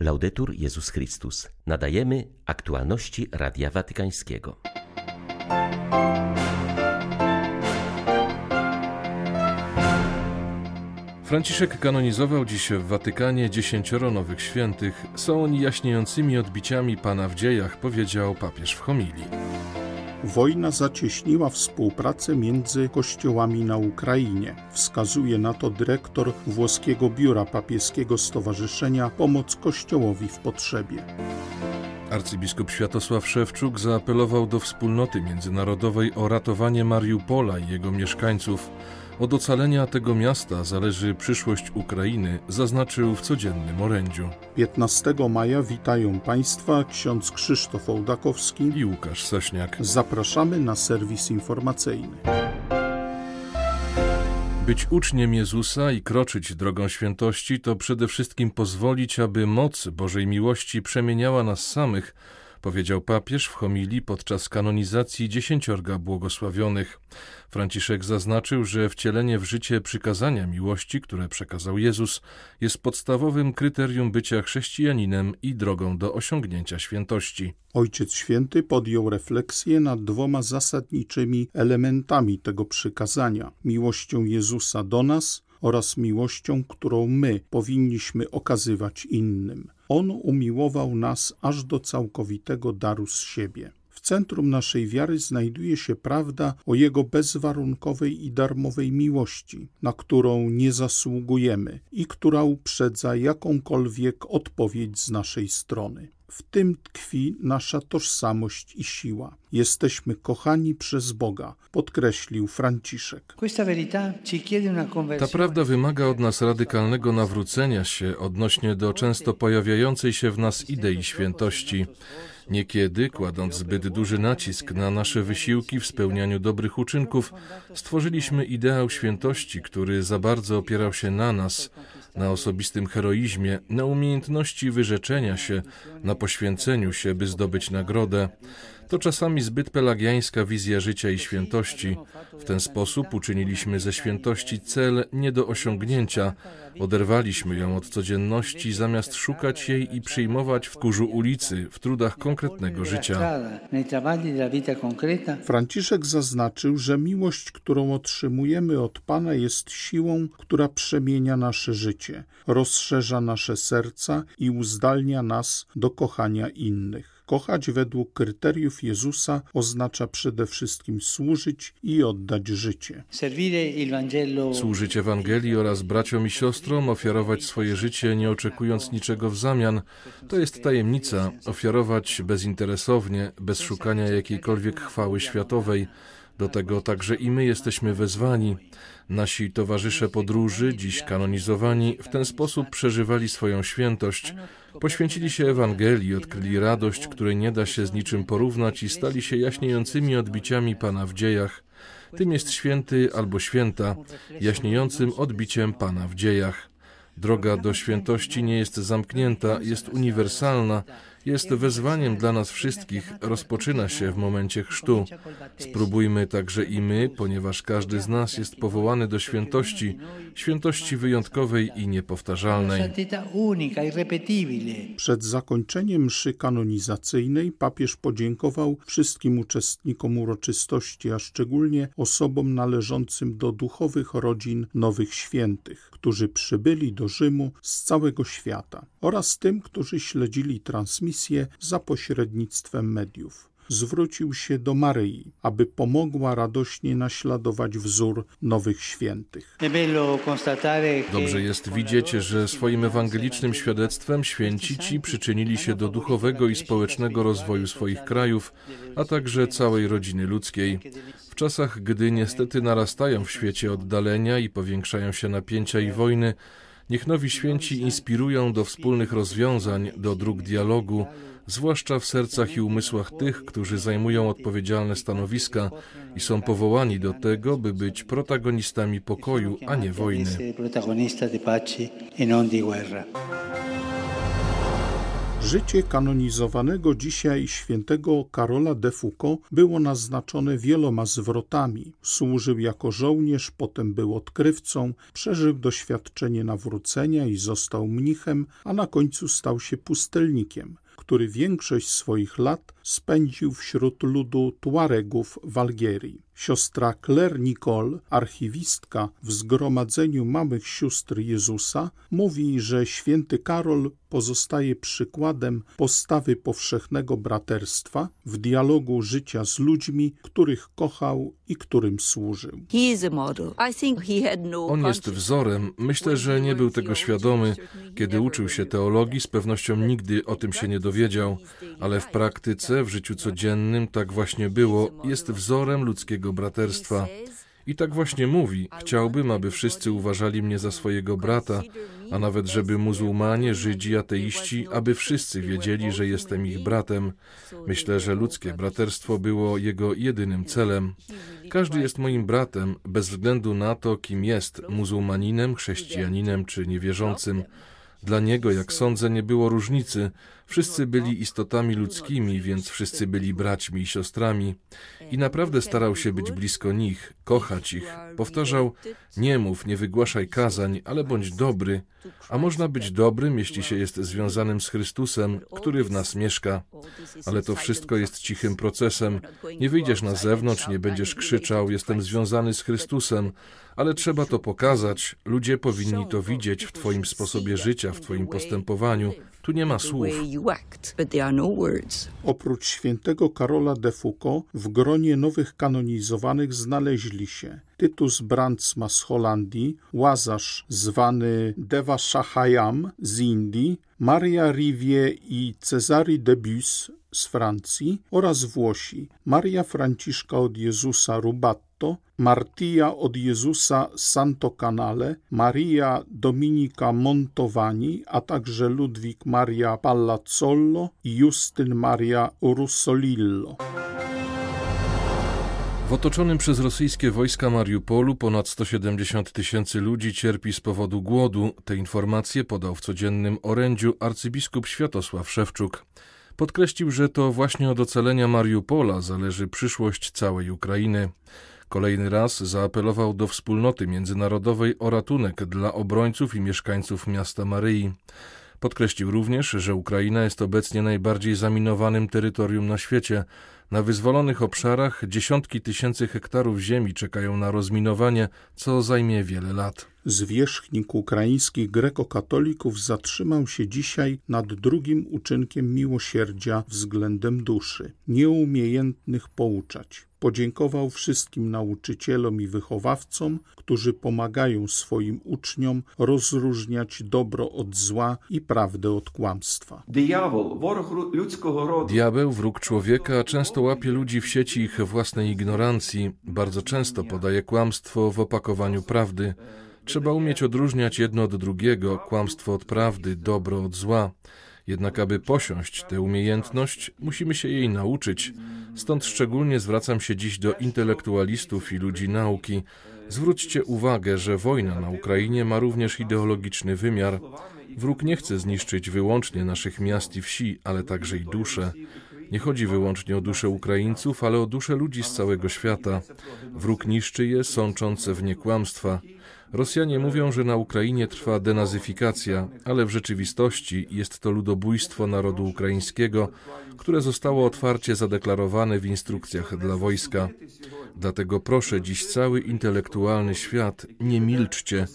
Laudetur Jezus Chrystus. Nadajemy aktualności Radia Watykańskiego. Franciszek kanonizował dziś w Watykanie dziesięcioro nowych świętych. Są oni jaśniejącymi odbiciami Pana w dziejach, powiedział papież w homilii. Wojna zacieśniła współpracę między kościołami na Ukrainie. Wskazuje na to dyrektor włoskiego biura papieskiego Stowarzyszenia Pomoc Kościołowi w Potrzebie. Arcybiskup Światosław Szewczuk zaapelował do wspólnoty międzynarodowej o ratowanie Mariupola i jego mieszkańców. Od ocalenia tego miasta zależy przyszłość Ukrainy, zaznaczył w codziennym orędziu. 15 maja witają Państwa ksiądz Krzysztof Ołdakowski i Łukasz Sośniak. Zapraszamy na serwis informacyjny. Być uczniem Jezusa i kroczyć drogą świętości to przede wszystkim pozwolić, aby moc Bożej miłości przemieniała nas samych, powiedział papież w homilii podczas kanonizacji dziesięciorga błogosławionych. Franciszek zaznaczył, że wcielenie w życie przykazania miłości, które przekazał Jezus, jest podstawowym kryterium bycia chrześcijaninem i drogą do osiągnięcia świętości. Ojciec Święty podjął refleksję nad dwoma zasadniczymi elementami tego przykazania: miłością Jezusa do nas oraz miłością, którą my powinniśmy okazywać innym. On umiłował nas aż do całkowitego daru z siebie. W centrum naszej wiary znajduje się prawda o Jego bezwarunkowej i darmowej miłości, na którą nie zasługujemy i która uprzedza jakąkolwiek odpowiedź z naszej strony. W tym tkwi nasza tożsamość i siła. Jesteśmy kochani przez Boga, podkreślił Franciszek. Ta prawda wymaga od nas radykalnego nawrócenia się odnośnie do często pojawiającej się w nas idei świętości. Niekiedy, kładąc zbyt duży nacisk na nasze wysiłki w spełnianiu dobrych uczynków, stworzyliśmy ideał świętości, który za bardzo opierał się na nas, na osobistym heroizmie, na umiejętności wyrzeczenia się, na poświęceniu się, by zdobyć nagrodę. To czasami zbyt pelagiańska wizja życia i świętości. W ten sposób uczyniliśmy ze świętości cel nie do osiągnięcia, oderwaliśmy ją od codzienności, zamiast szukać jej i przyjmować w kurzu ulicy, w trudach konkretnego życia. Franciszek zaznaczył, że miłość, którą otrzymujemy od Pana, jest siłą, która przemienia nasze życie, rozszerza nasze serca i uzdalnia nas do kochania innych. Kochać według kryteriów Jezusa oznacza przede wszystkim służyć i oddać życie. Służyć Ewangelii oraz braciom i siostrom, ofiarować swoje życie, nie oczekując niczego w zamian, to jest tajemnica. Ofiarować bezinteresownie, bez szukania jakiejkolwiek chwały światowej. Do tego także i my jesteśmy wezwani. Nasi towarzysze podróży, dziś kanonizowani, w ten sposób przeżywali swoją świętość. Poświęcili się Ewangelii, odkryli radość, której nie da się z niczym porównać i stali się jaśniejącymi odbiciami Pana w dziejach. Tym jest święty albo święta, jaśniejącym odbiciem Pana w dziejach. Droga do świętości nie jest zamknięta, jest uniwersalna, jest wezwaniem dla nas wszystkich, rozpoczyna się w momencie chrztu. Spróbujmy także i my, ponieważ każdy z nas jest powołany do świętości, świętości wyjątkowej i niepowtarzalnej. Przed zakończeniem mszy kanonizacyjnej papież podziękował wszystkim uczestnikom uroczystości, a szczególnie osobom należącym do duchowych rodzin nowych świętych, którzy przybyli do Rzymu z całego świata oraz tym, którzy śledzili transmisję za pośrednictwem mediów zwrócił się do Maryi, aby pomogła radośnie naśladować wzór nowych świętych. Dobrze jest widzieć, że swoim ewangelicznym świadectwem święci ci przyczynili się do duchowego i społecznego rozwoju swoich krajów, a także całej rodziny ludzkiej. W czasach, gdy niestety narastają w świecie oddalenia i powiększają się napięcia i wojny, Niech nowi święci inspirują do wspólnych rozwiązań, do dróg dialogu, zwłaszcza w sercach i umysłach tych, którzy zajmują odpowiedzialne stanowiska i są powołani do tego, by być protagonistami pokoju, a nie wojny. Życie kanonizowanego dzisiaj świętego Karola de Foucault było naznaczone wieloma zwrotami. Służył jako żołnierz, potem był odkrywcą, przeżył doświadczenie nawrócenia i został mnichem, a na końcu stał się pustelnikiem który większość swoich lat spędził wśród ludu Tuaregów w Algierii. Siostra Claire Nicole, archiwistka w Zgromadzeniu Małych Sióstr Jezusa, mówi, że święty Karol pozostaje przykładem postawy powszechnego braterstwa w dialogu życia z ludźmi, których kochał i którym służył. No On jest wzorem. Myślę, że nie był tego świadomy. Kiedy uczył się teologii, z pewnością nigdy o tym się nie dowiedział, ale w praktyce, w życiu codziennym tak właśnie było. Jest wzorem ludzkiego braterstwa. I tak właśnie mówi: Chciałbym, aby wszyscy uważali mnie za swojego brata, a nawet żeby muzułmanie, Żydzi, ateiści, aby wszyscy wiedzieli, że jestem ich bratem. Myślę, że ludzkie braterstwo było jego jedynym celem. Każdy jest moim bratem, bez względu na to, kim jest muzułmaninem, chrześcijaninem czy niewierzącym. Dla niego, jak sądzę, nie było różnicy. Wszyscy byli istotami ludzkimi, więc wszyscy byli braćmi i siostrami. I naprawdę starał się być blisko nich, kochać ich. Powtarzał: Nie mów, nie wygłaszaj kazań, ale bądź dobry. A można być dobrym, jeśli się jest związanym z Chrystusem, który w nas mieszka. Ale to wszystko jest cichym procesem. Nie wyjdziesz na zewnątrz, nie będziesz krzyczał: Jestem związany z Chrystusem ale trzeba to pokazać. Ludzie powinni to widzieć w Twoim sposobie życia, w Twoim postępowaniu. Tu nie ma słów. No Oprócz świętego Karola de Foucault w gronie nowych kanonizowanych znaleźli się Tytus Brandsma z Holandii, Łazarz zwany Deva Shahayam z Indii, Maria Rivier i Cezary de Bus z Francji oraz Włosi, Maria Franciszka od Jezusa Rubatto, Martia od Jezusa Santo Canale, Maria Dominika Montovani, a także Ludwik Maria Pallazzollo i Justyn Maria Russolillo. W otoczonym przez rosyjskie wojska Mariupolu ponad 170 tysięcy ludzi cierpi z powodu głodu. Te informacje podał w codziennym orędziu arcybiskup Światosław Szewczuk. Podkreślił, że to właśnie od ocalenia Mariupola zależy przyszłość całej Ukrainy. Kolejny raz zaapelował do wspólnoty międzynarodowej o ratunek dla obrońców i mieszkańców miasta Maryi. Podkreślił również, że Ukraina jest obecnie najbardziej zaminowanym terytorium na świecie. Na wyzwolonych obszarach dziesiątki tysięcy hektarów ziemi czekają na rozminowanie, co zajmie wiele lat. Zwierzchnik ukraińskich grekokatolików zatrzymał się dzisiaj nad drugim uczynkiem miłosierdzia względem duszy, nieumiejętnych pouczać podziękował wszystkim nauczycielom i wychowawcom, którzy pomagają swoim uczniom rozróżniać dobro od zła i prawdę od kłamstwa. Diabeł, wróg człowieka, często łapie ludzi w sieci ich własnej ignorancji, bardzo często podaje kłamstwo w opakowaniu prawdy. Trzeba umieć odróżniać jedno od drugiego, kłamstwo od prawdy, dobro od zła. Jednak aby posiąść tę umiejętność, musimy się jej nauczyć. Stąd szczególnie zwracam się dziś do intelektualistów i ludzi nauki. Zwróćcie uwagę, że wojna na Ukrainie ma również ideologiczny wymiar. Wróg nie chce zniszczyć wyłącznie naszych miast i wsi, ale także i dusze. Nie chodzi wyłącznie o dusze Ukraińców, ale o dusze ludzi z całego świata. Wróg niszczy je, sącząc w nie kłamstwa. Rosjanie mówią, że na Ukrainie trwa denazyfikacja, ale w rzeczywistości jest to ludobójstwo narodu ukraińskiego, które zostało otwarcie zadeklarowane w instrukcjach dla wojska. Dlatego proszę dziś cały intelektualny świat, nie milczcie.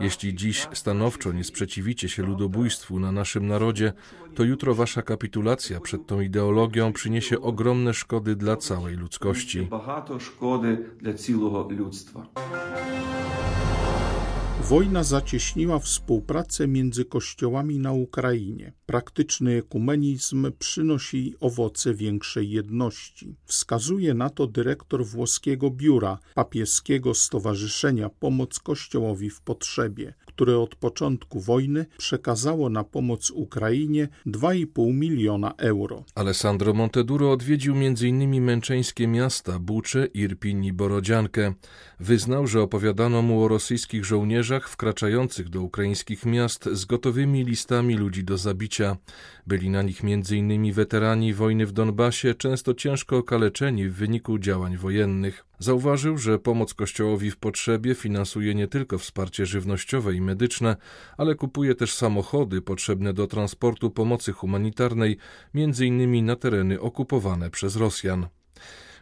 Jeśli dziś stanowczo nie sprzeciwicie się ludobójstwu na naszym narodzie, to jutro wasza kapitulacja przed tą ideologią przyniesie ogromne szkody dla całej ludzkości. szkody dla całego ludztwa. Wojna zacieśniła współpracę między kościołami na Ukrainie. Praktyczny ekumenizm przynosi owoce większej jedności. Wskazuje na to dyrektor włoskiego biura papieskiego Stowarzyszenia Pomoc Kościołowi w Potrzebie, które od początku wojny przekazało na pomoc Ukrainie 2,5 miliona euro. Alessandro Monteduro odwiedził m.in. męczeńskie miasta Bucze, Irpin i Borodziankę. Wyznał, że opowiadano mu o rosyjskich żołnierzach wkraczających do ukraińskich miast z gotowymi listami ludzi do zabicia. Byli na nich m.in. weterani wojny w Donbasie, często ciężko okaleczeni w wyniku działań wojennych. Zauważył, że pomoc Kościołowi w potrzebie finansuje nie tylko wsparcie żywnościowe i medyczne, ale kupuje też samochody potrzebne do transportu pomocy humanitarnej, m.in. na tereny okupowane przez Rosjan.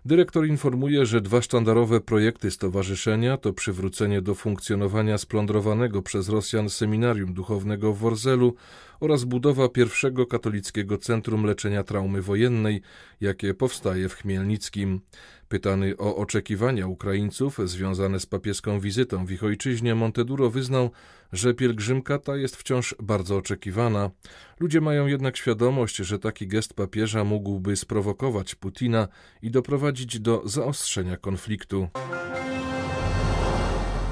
Dyrektor informuje, że dwa sztandarowe projekty stowarzyszenia to przywrócenie do funkcjonowania splądrowanego przez Rosjan seminarium duchownego w Worzelu oraz budowa pierwszego katolickiego centrum leczenia traumy wojennej, jakie powstaje w Chmielnickim. Pytany o oczekiwania Ukraińców związane z papieską wizytą w ich ojczyźnie, Monteduro wyznał, że pielgrzymka ta jest wciąż bardzo oczekiwana. Ludzie mają jednak świadomość, że taki gest papieża mógłby sprowokować Putina i doprowadzić do zaostrzenia konfliktu.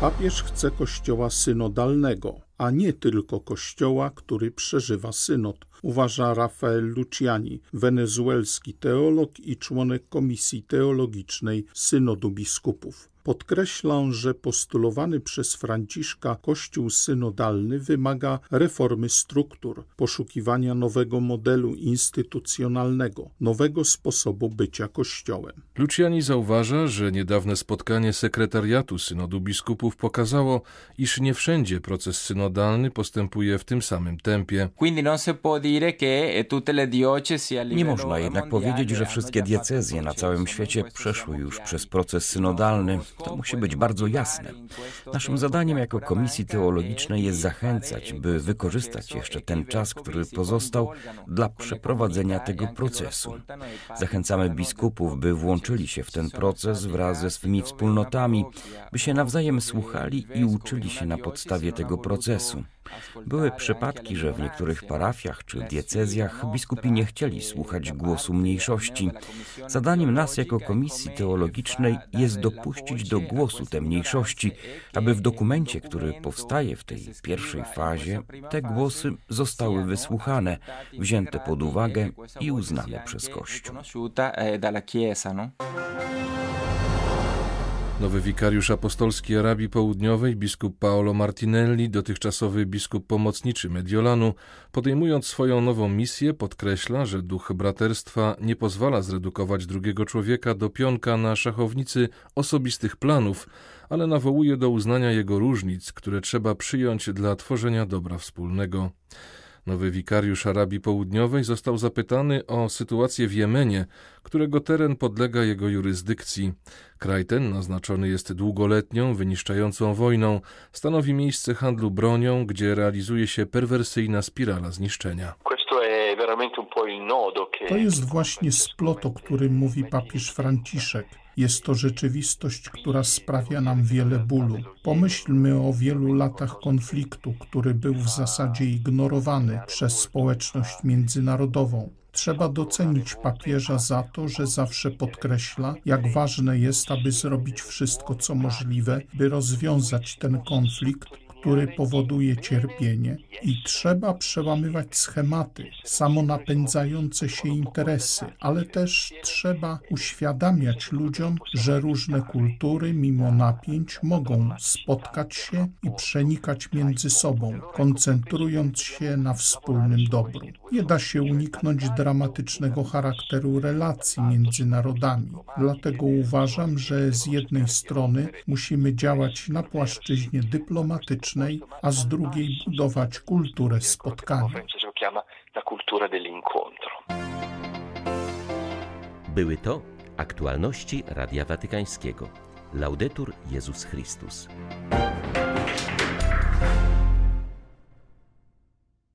Papież chce kościoła synodalnego, a nie tylko kościoła, który przeżywa synod, uważa Rafael Luciani, wenezuelski teolog i członek Komisji Teologicznej Synodu Biskupów. Podkreślam, że postulowany przez Franciszka Kościół synodalny wymaga reformy struktur, poszukiwania nowego modelu instytucjonalnego, nowego sposobu bycia Kościołem. Luciani zauważa, że niedawne spotkanie sekretariatu Synodu Biskupów pokazało, iż nie wszędzie proces synodalny postępuje w tym samym tempie. Nie można jednak powiedzieć, że wszystkie diecezje na całym świecie przeszły już przez proces synodalny. To musi być bardzo jasne. Naszym zadaniem jako Komisji Teologicznej jest zachęcać, by wykorzystać jeszcze ten czas, który pozostał dla przeprowadzenia tego procesu. Zachęcamy biskupów, by włączyli się w ten proces wraz ze swymi wspólnotami, by się nawzajem słuchali i uczyli się na podstawie tego procesu. Były przypadki, że w niektórych parafiach czy diecezjach biskupi nie chcieli słuchać głosu mniejszości. Zadaniem nas jako Komisji Teologicznej jest dopuścić do głosu te mniejszości, aby w dokumencie, który powstaje w tej pierwszej fazie, te głosy zostały wysłuchane, wzięte pod uwagę i uznane przez Kościół. Nowy wikariusz apostolski Arabii Południowej, biskup Paolo Martinelli, dotychczasowy biskup pomocniczy Mediolanu, podejmując swoją nową misję, podkreśla, że duch braterstwa nie pozwala zredukować drugiego człowieka do pionka na szachownicy osobistych planów, ale nawołuje do uznania jego różnic, które trzeba przyjąć dla tworzenia dobra wspólnego. Nowy wikariusz Arabii Południowej został zapytany o sytuację w Jemenie, którego teren podlega jego jurysdykcji. Kraj ten, naznaczony jest długoletnią, wyniszczającą wojną, stanowi miejsce handlu bronią, gdzie realizuje się perwersyjna spirala zniszczenia. To jest właśnie splot, o którym mówi papież Franciszek. Jest to rzeczywistość, która sprawia nam wiele bólu. Pomyślmy o wielu latach konfliktu, który był w zasadzie ignorowany przez społeczność międzynarodową. Trzeba docenić papieża za to, że zawsze podkreśla, jak ważne jest, aby zrobić wszystko, co możliwe, by rozwiązać ten konflikt który powoduje cierpienie i trzeba przełamywać schematy, samonapędzające się interesy, ale też trzeba uświadamiać ludziom, że różne kultury mimo napięć mogą spotkać się i przenikać między sobą, koncentrując się na wspólnym dobru. Nie da się uniknąć dramatycznego charakteru relacji między narodami. Dlatego uważam, że z jednej strony musimy działać na płaszczyźnie dyplomatycznej, politycznej, a z drugiej budować kulturę spotkania. Były to aktualności Radia Watykańskiego. Laudetur Jezus Chrystus.